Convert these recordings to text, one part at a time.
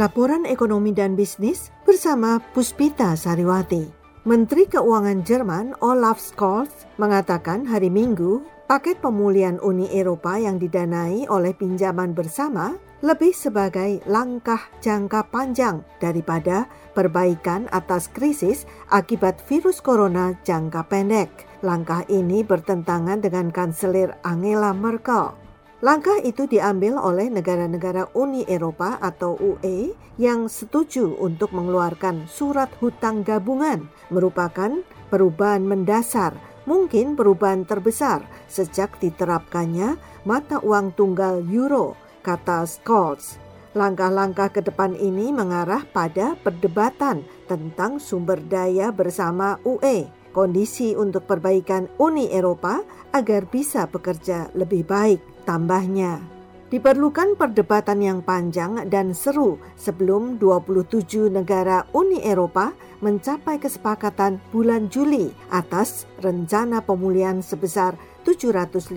Laporan Ekonomi dan Bisnis bersama Puspita Sariwati. Menteri Keuangan Jerman Olaf Scholz mengatakan hari Minggu paket pemulihan Uni Eropa yang didanai oleh pinjaman bersama lebih sebagai langkah jangka panjang daripada perbaikan atas krisis akibat virus corona jangka pendek. Langkah ini bertentangan dengan Kanselir Angela Merkel. Langkah itu diambil oleh negara-negara Uni Eropa atau UE yang setuju untuk mengeluarkan surat hutang gabungan merupakan perubahan mendasar, mungkin perubahan terbesar sejak diterapkannya mata uang tunggal euro, kata Scholz. Langkah-langkah ke depan ini mengarah pada perdebatan tentang sumber daya bersama UE, kondisi untuk perbaikan Uni Eropa agar bisa bekerja lebih baik tambahnya. Diperlukan perdebatan yang panjang dan seru sebelum 27 negara Uni Eropa mencapai kesepakatan bulan Juli atas rencana pemulihan sebesar 750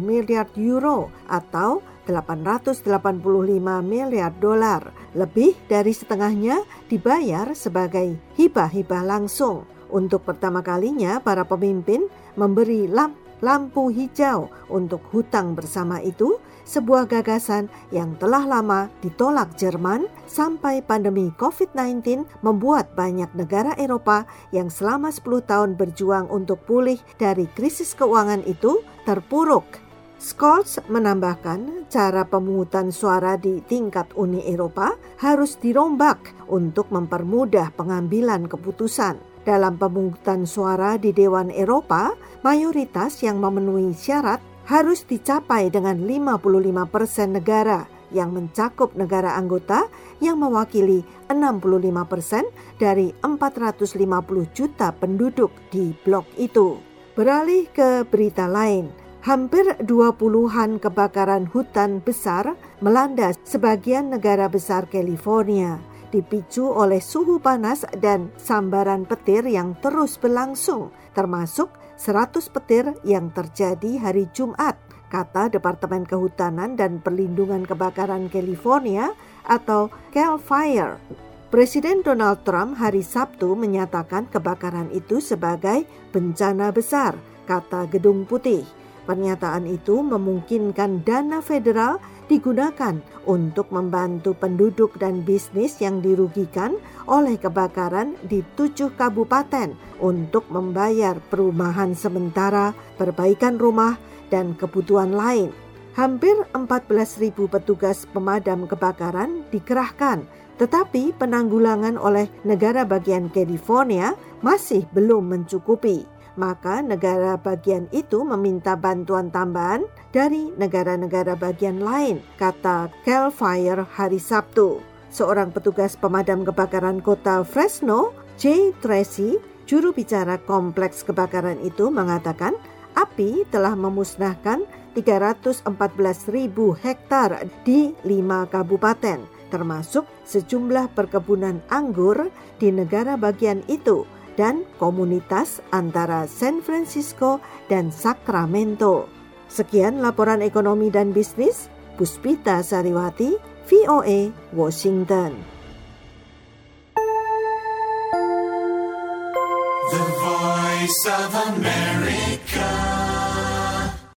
miliar euro atau 885 miliar dolar. Lebih dari setengahnya dibayar sebagai hibah-hibah langsung. Untuk pertama kalinya para pemimpin memberi lampu lampu hijau untuk hutang bersama itu sebuah gagasan yang telah lama ditolak Jerman sampai pandemi COVID-19 membuat banyak negara Eropa yang selama 10 tahun berjuang untuk pulih dari krisis keuangan itu terpuruk. Scholz menambahkan cara pemungutan suara di tingkat Uni Eropa harus dirombak untuk mempermudah pengambilan keputusan. Dalam pemungutan suara di Dewan Eropa, mayoritas yang memenuhi syarat harus dicapai dengan 55 persen negara yang mencakup negara anggota yang mewakili 65 persen dari 450 juta penduduk di blok itu. Beralih ke berita lain, hampir 20-an kebakaran hutan besar melanda sebagian negara besar California dipicu oleh suhu panas dan sambaran petir yang terus berlangsung, termasuk 100 petir yang terjadi hari Jumat, kata Departemen Kehutanan dan Perlindungan Kebakaran California atau Cal Fire. Presiden Donald Trump hari Sabtu menyatakan kebakaran itu sebagai bencana besar, kata Gedung Putih. Pernyataan itu memungkinkan dana federal digunakan untuk membantu penduduk dan bisnis yang dirugikan oleh kebakaran di tujuh kabupaten untuk membayar perumahan sementara, perbaikan rumah, dan kebutuhan lain. Hampir 14.000 petugas pemadam kebakaran dikerahkan, tetapi penanggulangan oleh negara bagian California masih belum mencukupi maka negara bagian itu meminta bantuan tambahan dari negara-negara bagian lain, kata Cal Fire hari Sabtu. Seorang petugas pemadam kebakaran kota Fresno, Jay Tracy, juru bicara kompleks kebakaran itu mengatakan api telah memusnahkan 314 ribu hektar di lima kabupaten, termasuk sejumlah perkebunan anggur di negara bagian itu dan komunitas antara San Francisco dan Sacramento. Sekian laporan ekonomi dan bisnis, Puspita Sariwati, VOA, Washington. The Voice of America.